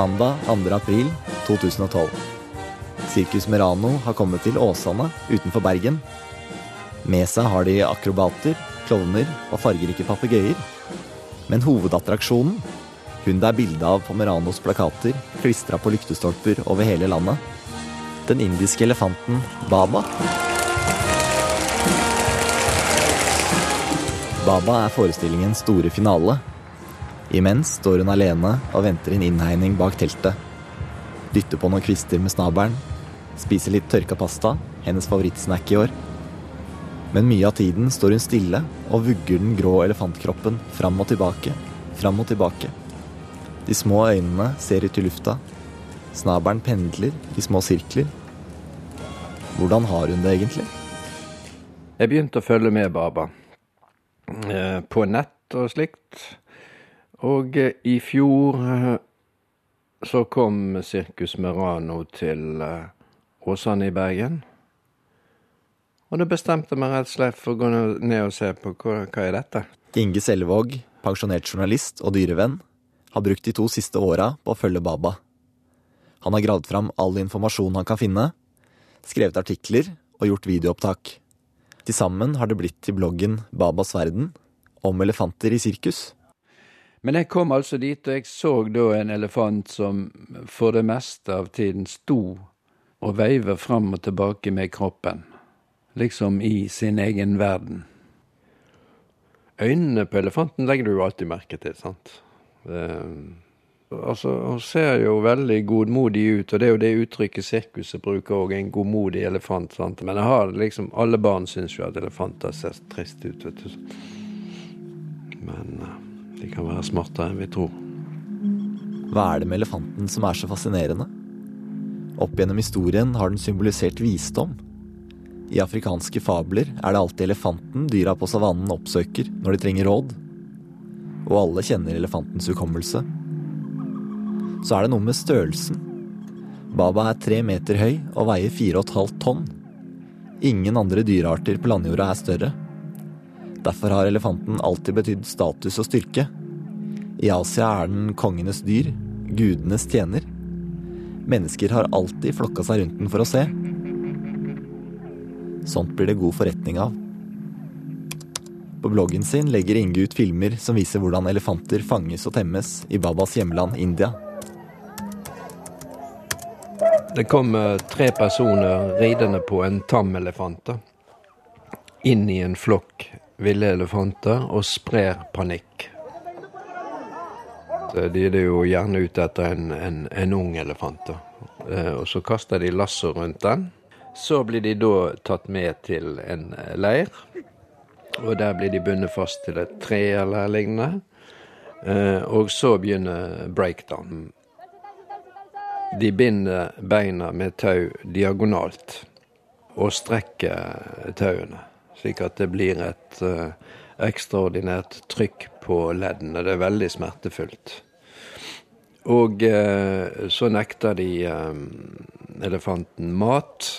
Mandag 2. april 2012. Sirkus Merano har kommet til Åsane utenfor Bergen. Med seg har de akrobater, klovner og fargerike papegøyer. Men hovedattraksjonen, hun det er bilde av på Meranos plakater, klistra på lyktestolper over hele landet, den indiske elefanten Baba. Baba er forestillingens store finale. Imens står hun alene og venter en innhegning bak teltet. Dytter på noen kvister med snabelen. Spiser litt tørka pasta, hennes favorittsnack i år. Men mye av tiden står hun stille og vugger den grå elefantkroppen fram og tilbake, fram og tilbake. De små øynene ser ut i lufta. Snabelen pendler i små sirkler. Hvordan har hun det egentlig? Jeg begynte å følge med Baba. Eh, på nett og slikt. Og eh, i fjor eh, så kom Sirkus Merano til Åsane i Bergen. Og da bestemte meg rett og slett for å gå ned og se på hva, hva er dette. Inge Selvåg, pensjonert journalist og dyrevenn, har brukt de to siste åra på å følge Baba. Han har gravd fram all informasjon han kan finne, skrevet artikler og gjort videoopptak. Til sammen har det blitt til bloggen Babas verden om elefanter i sirkus. Men jeg kom altså dit, og jeg så da en elefant som for det meste av tiden sto og veiver fram og tilbake med kroppen, liksom i sin egen verden. Øynene på elefanten legger du jo alltid merke til, sant. Uh, altså, Hun ser jo veldig godmodig ut, og det er jo det uttrykket sirkuset bruker òg, en godmodig elefant. sant? Men jeg har liksom, alle barn syns jo at elefanter ser trist ut, vet du. Men uh, de kan være smartere enn vi tror. Hva er det med elefanten som er så fascinerende? Opp gjennom historien har den symbolisert visdom. I afrikanske fabler er det alltid elefanten dyra på savannen oppsøker når de trenger råd. Og alle kjenner elefantens hukommelse. Så er det noe med størrelsen. Baba er tre meter høy og veier fire og et halvt tonn. Ingen andre dyrearter på landjorda er større. Derfor har elefanten alltid betydd status og styrke. I Asia er den kongenes dyr, gudenes tjener. Mennesker har alltid flokka seg rundt den for å se. Sånt blir det god forretning av. På bloggen sin legger Inge ut filmer som viser hvordan elefanter fanges og temmes i Babas hjemland India. Det kommer tre personer ridende på en tam elefant. Inn i en flokk ville elefanter og sprer panikk. De er jo gjerne ute etter en, en, en ung elefant. Eh, og så kaster de lasso rundt den. Så blir de da tatt med til en leir. Og der blir de bundet fast til et tre eller lignende. Eh, og så begynner breakdown. De binder beina med tau diagonalt og strekker tauene, slik at det blir et ekstraordinært trykk på leddene. Det er veldig smertefullt. Og eh, så nekter de eh, elefanten mat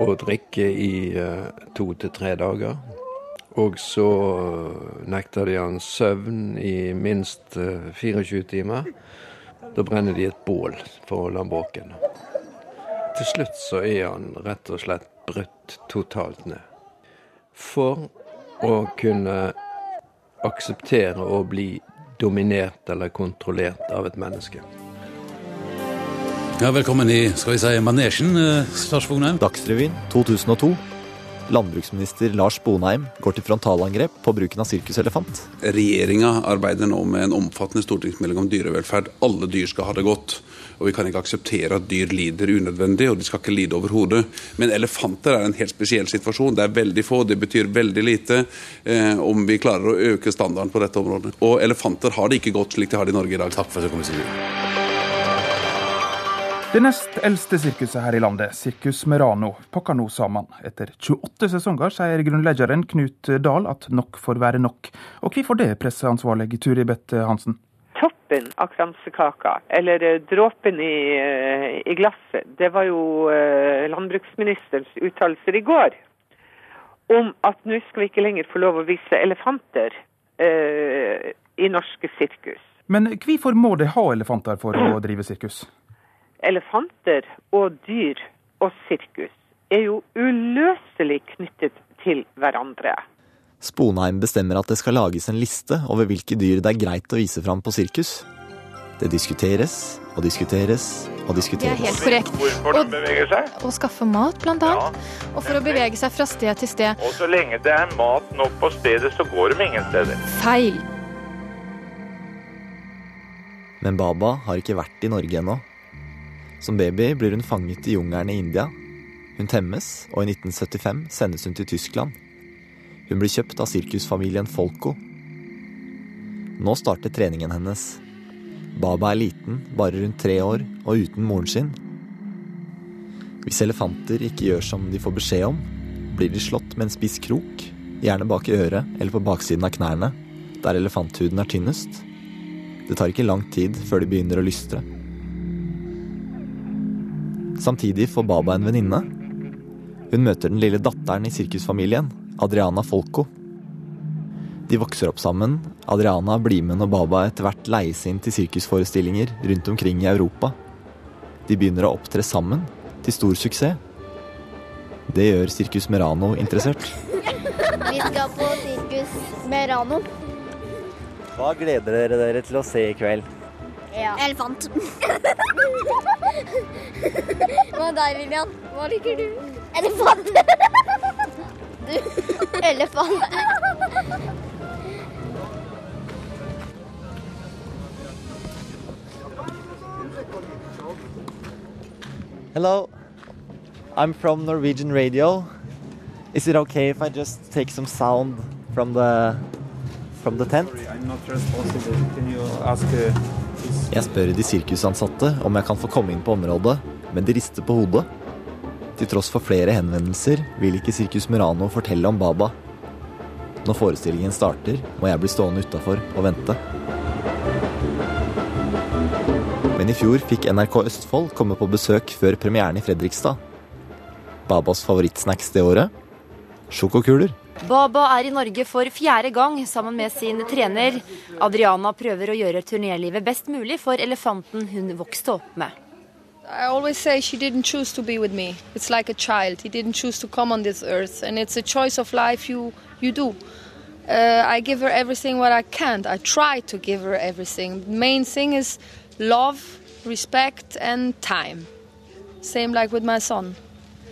og drikke i eh, to til tre dager. Og så nekter de han søvn i minst 24 eh, timer. Da brenner de et bål for å holde han våken. Til slutt så er han rett og slett brutt totalt ned. For å kunne akseptere å bli dominert eller kontrollert av et menneske. Ja, velkommen i skal vi si, manesjen, Lars Dagsrevyen 2002. Landbruksminister Lars Bonheim går til frontalangrep på bruken av sirkuselefant. Regjeringa arbeider nå med en omfattende stortingsmelding om dyrevelferd. Alle dyr skal ha det godt. Og vi kan ikke akseptere at dyr lider unødvendig, og de skal ikke lide overhodet. Men elefanter er en helt spesiell situasjon. Det er veldig få, det betyr veldig lite eh, om vi klarer å øke standarden på dette området. Og elefanter har det ikke godt slik de har det i Norge i dag. Takk for at du kom i studio. Det nest eldste sirkuset her i landet, Sirkus Merano, pakker nå sammen. Etter 28 sesonger sier grunnleggeren Knut Dahl at nok får være nok. Og hvorfor det, presseansvarlig Turi Bette Hansen? Toppen av kransekaka, eller eh, dråpen i, eh, i, glasset, det var jo eh, landbruksministerens uttalelser i går om at nå skal vi ikke lenger få lov å vise elefanter eh, i norske sirkus. Men hvorfor må de ha elefanter for å drive sirkus? Elefanter og dyr og sirkus er jo uløselig knyttet til hverandre. Sponheim bestemmer at det skal lages en liste over hvilke dyr det er greit å vise fram på sirkus. Det diskuteres og diskuteres og diskuteres. Det er helt korrekt. Hvorfor de beveger seg. Å skaffe mat, blant annet. Og for å bevege seg fra sted til sted. Og så lenge det er mat nok på stedet, så går de ingen steder. Feil. Men Baba har ikke vært i Norge ennå. Som baby blir hun fanget i jungelen i India. Hun temmes, og i 1975 sendes hun til Tyskland. Hun blir kjøpt av sirkusfamilien Folko. Nå starter treningen hennes. Baba er liten, bare rundt tre år, og uten moren sin. Hvis elefanter ikke gjør som de får beskjed om, blir de slått med en spiss krok, gjerne bak i øret eller på baksiden av knærne, der elefanthuden er tynnest. Det tar ikke lang tid før de begynner å lystre. Samtidig får Baba en venninne. Hun møter den lille datteren i sirkusfamilien, Adriana Folko. De vokser opp sammen. Adriana blir med når Baba etter hvert leies inn til sirkusforestillinger rundt omkring i Europa. De begynner å opptre sammen, til stor suksess. Det gjør Sirkus Merano interessert. Vi skal på sirkus Merano. Hva gleder dere dere til å se i kveld? Ja. Elefant. Hva med deg, Lilian? Hva liker du? Elefant. Du. Elefant. Hello, I'm from Norwegian Radio. Is it okay if I just take some sound from the from the tent? Jeg spør de sirkusansatte om jeg kan få komme inn på området, men de rister på hodet. Til tross for flere henvendelser vil ikke Sirkus Murano fortelle om Baba. Når forestillingen starter, må jeg bli stående utafor og vente. Men i fjor fikk NRK Østfold komme på besøk før premieren i Fredrikstad. Babas favorittsnacks det året? Sjokokuler. Baba er i Norge for fjerde gang sammen med sin trener. Adriana prøver å gjøre turnélivet best mulig for elefanten hun vokste opp med. I always say she didn't choose to be with me. It's like a child. He didn't choose to come on this earth, and it's a choice of life you you do. Uh, I give her everything what I can. I try to give her everything. The main thing is love, respect, and time. Same like with my son.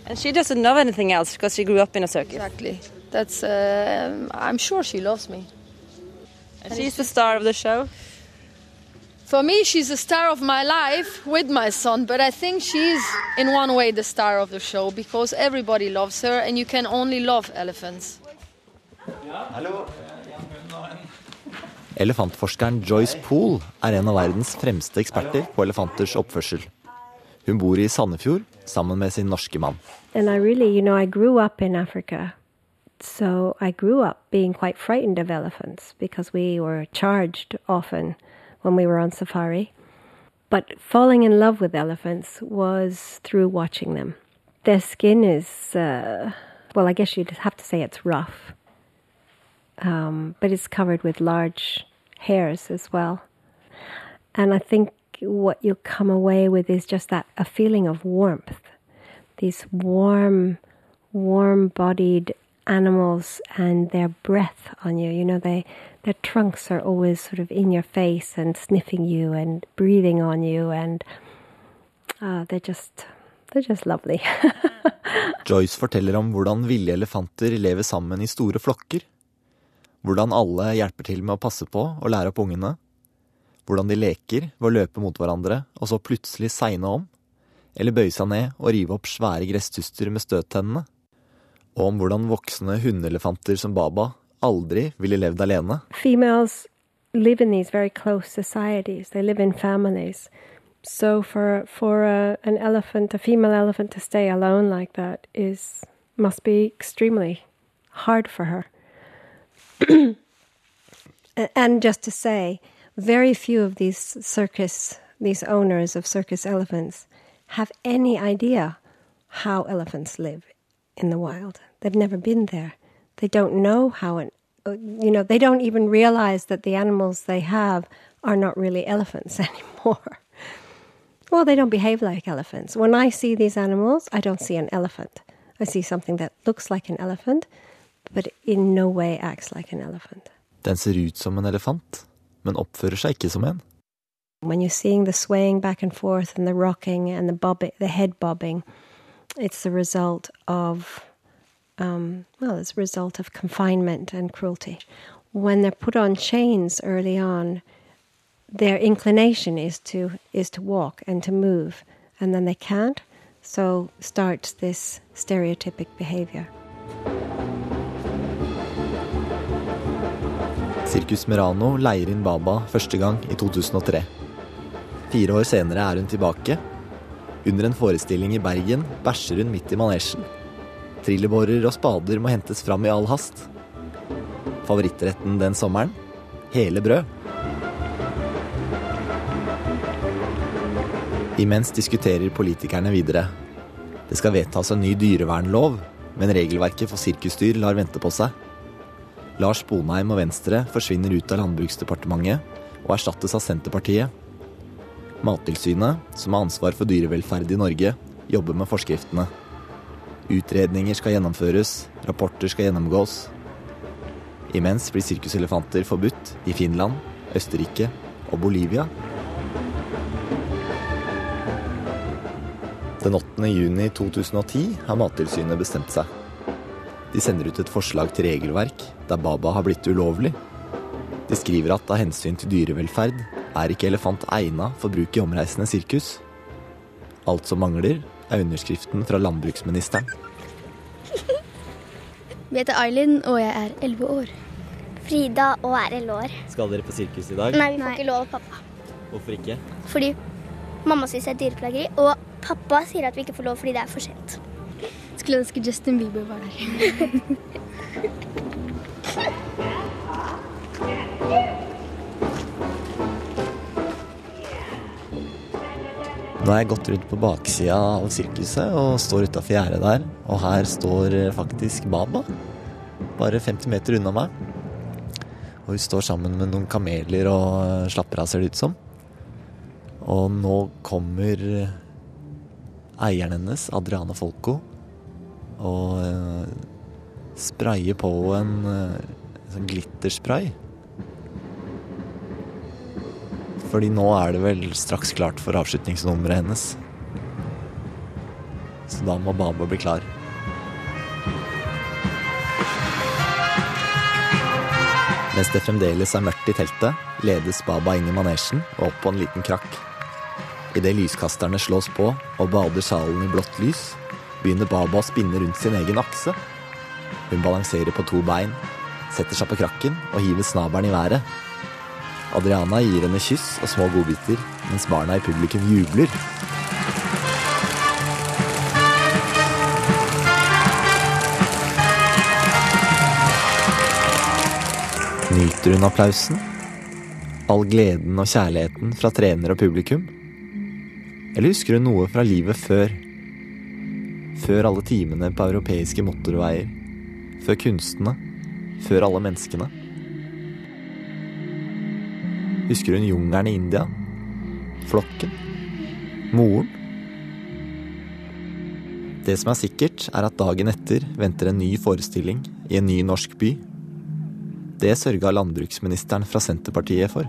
And she doesn't know anything else because she grew up in a circus. Exactly. That's. Uh, I'm sure she loves me. And she's the star of the show. For me, she's the star of my life with my son, but I think she's in one way the star of the show because everybody loves her and you can only love elephants. Elefantforskeren Joyce Poole er en av verdens fremste eksperter på elefanters oppførsel. Hun bor i Sandefjord sammen med sin norske mann. Jeg I really, you know, I grew up in Africa. So I grew up being quite frightened of elephants because we were charged often when we were on safari. But falling in love with elephants was through watching them. Their skin is, uh, well, I guess you'd have to say it's rough. Um, but it's covered with large hairs as well. And I think what you come away with is just that a feeling of warmth. These warm, warm bodied animals and their breath on you. You know, they their trunks are always sort of in your face and sniffing you and breathing on you and uh, they're just they're just lovely. Joyce forteller om hvordan ville elefanter lever sammen i store flokker. Hvordan alle hjelper til med å passe på og lære opp ungene. Hvordan de leker ved å løpe mot hverandre og så plutselig segne om. Eller bøye seg ned og rive opp svære gresstuster med støttennene. Og om hvordan voksne hundeelefanter som Baba aldri ville levd alene. Females live in these very close societies. They live in families. So for for a, an elephant, a female elephant, to stay alone like that is must be extremely hard for her. And just to say, very few of these circus, these owners of circus elephants, have any idea how elephants live in the wild. They've never been there. They don't know how uh, you know, they don't even realize that the animals they have are not really elephants anymore. well, they don't behave like elephants. When I see these animals, I don't see an elephant. I see something that looks like an elephant, but in no way acts like an elephant. Den ser ut som en elefant, men oppfører seg ikke som en. When you're seeing the swaying back and forth and the rocking and the bobbing, the head bobbing, it's the result of um, well, it's a result of confinement and cruelty. When they're put on chains early on, their inclination is to is to walk and to move, and then they can't. So starts this stereotypic behavior. Sirkus Merano leier inn Baba første gang i 2003. Fire år senere er hun tilbake. Under en forestilling i Bergen bæsjer hun midt i manesjen. Trillebårer og spader må hentes fram i all hast. Favorittretten den sommeren hele brød. Imens diskuterer politikerne videre. Det skal vedtas en ny dyrevernlov, men regelverket for sirkusdyr lar vente på seg. Lars Bonheim og Venstre forsvinner ut av Landbruksdepartementet og erstattes av Senterpartiet. Mattilsynet, som har ansvar for dyrevelferd i Norge, jobber med forskriftene. Utredninger skal gjennomføres, rapporter skal gjennomgås. Imens blir sirkuselefanter forbudt i Finland, Østerrike og Bolivia. Den 8. juni 2010 har Mattilsynet bestemt seg. De sender ut et forslag til regelverk der Baba har blitt ulovlig. De skriver at av hensyn til dyrevelferd er ikke elefant egna for bruk i omreisende sirkus. Alt som mangler, er underskriften fra landbruksministeren. Vi heter Ailin, og jeg er 11 år. Frida og er 11 år. Skal dere på sirkus i dag? Nei, vi får ikke lov av pappa. Hvorfor ikke? Fordi mamma syns det er dyreplageri, og pappa sier at vi ikke får lov fordi det er for sent. Skulle ønske Justin Bieber var der. Nå har jeg gått rundt på baksida av sirkuset og står utafor gjerdet der. Og her står faktisk Baba. Bare 50 meter unna meg. Og hun står sammen med noen kameler og slapper av, ser det ut som. Og nå kommer eieren hennes, Adriana Folco, og uh, sprayer på en sånn glitterspray. Fordi nå er det vel straks klart for avslutningsnummeret hennes. Så da må Baba bli klar. Mens det fremdeles er mørkt i teltet, ledes Baba inn i manesjen og opp på en liten krakk. Idet lyskasterne slås på og bader salen i blått lys, begynner Baba å spinne rundt sin egen akse. Hun balanserer på to bein, setter seg på krakken og hiver snabelen i været. Adriana gir henne kyss og små godbiter, mens barna i publikum jubler. Nyter hun applausen? All gleden og kjærligheten fra trener og publikum? Eller husker hun noe fra livet før? Før alle timene på europeiske motorveier. Før kunstene. Før alle menneskene. Husker hun jungelen i India? Flokken? Moren? Det som er sikkert, er at dagen etter venter en ny forestilling i en ny norsk by. Det sørga landbruksministeren fra Senterpartiet for.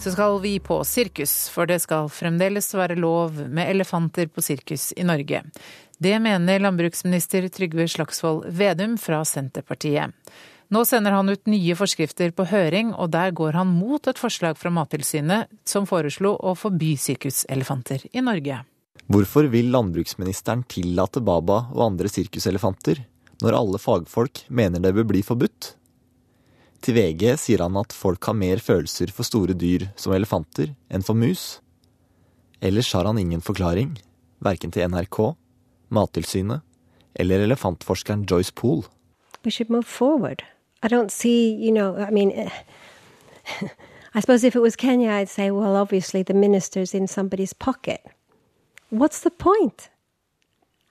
Så skal vi på sirkus, for det skal fremdeles være lov med elefanter på sirkus i Norge. Det mener landbruksminister Trygve Slagsvold Vedum fra Senterpartiet. Nå sender han ut nye forskrifter på høring, og der går han mot et forslag fra Mattilsynet som foreslo å forby sirkuselefanter i Norge. Hvorfor vil landbruksministeren tillate Baba og andre sirkuselefanter, når alle fagfolk mener det bør bli forbudt? Til VG sier han at folk har mer følelser for store dyr som elefanter enn for mus. Ellers har han ingen forklaring, verken til NRK, Mattilsynet eller elefantforskeren Joyce Poole. We should move forward. I don't see, you know, I mean, I suppose if it was Kenya, I'd say, well, obviously the minister's in somebody's pocket. What's the point?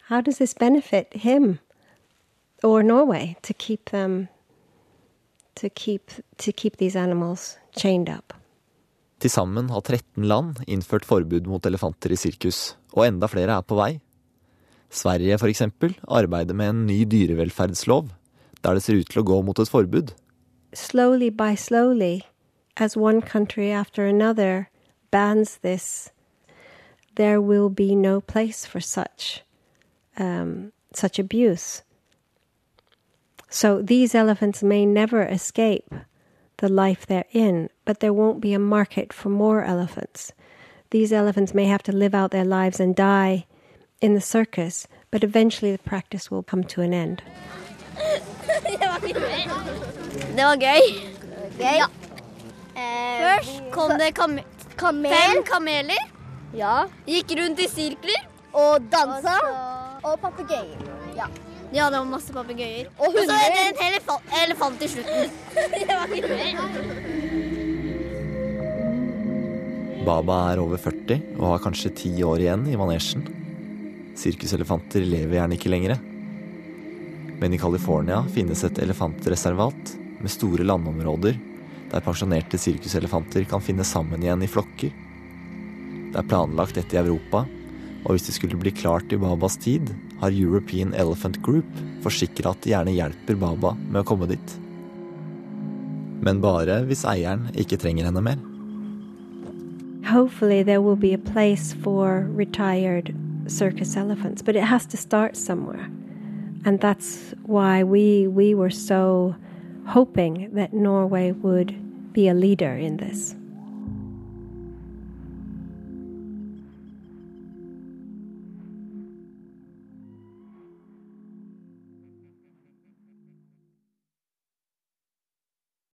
How does this benefit him? or Norway to keep them to keep to keep these animals chained up. Til sammen har 13 land innført forbud mot elefanter i sirkus, og enda flere er på vei. Sverige eksempel arbeider med en ny dyrevelferdslov, der det ser ut til å gå mot et forbud. Slowly by slowly, as one country after another bans this, there will be no place for such um, such abuse. So these elephants may never escape the life they're in, but there won't be a market for more elephants. These elephants may have to live out their lives and die in the circus, but eventually the practice will come to an end. Det var gøy. Gøy. Ja. Først kom det kam kamel. fem kameler. Ja. Gikk rundt i sirkler. Og dansa. Og papegøyer. Ja. ja, det var masse papegøyer. Og, og så er det en elefant, elefant i slutten. det var Baba er over 40 og har kanskje ti år igjen i manesjen. Sirkuselefanter lever gjerne ikke lenger. Men i California finnes et elefantreservat med store landområder der pensjonerte sirkuselefanter kan finne sammen igjen i flokker. Det er planlagt dette i Europa, og hvis det skulle bli klart i Babas tid, har European Elephant Group forsikra at de gjerne hjelper Baba med å komme dit. Men bare hvis eieren ikke trenger henne mer. Hopefully there will be a place for retired circus elephants, but it has to start somewhere. And that's why we we were so hoping that Norway would be a leader in this.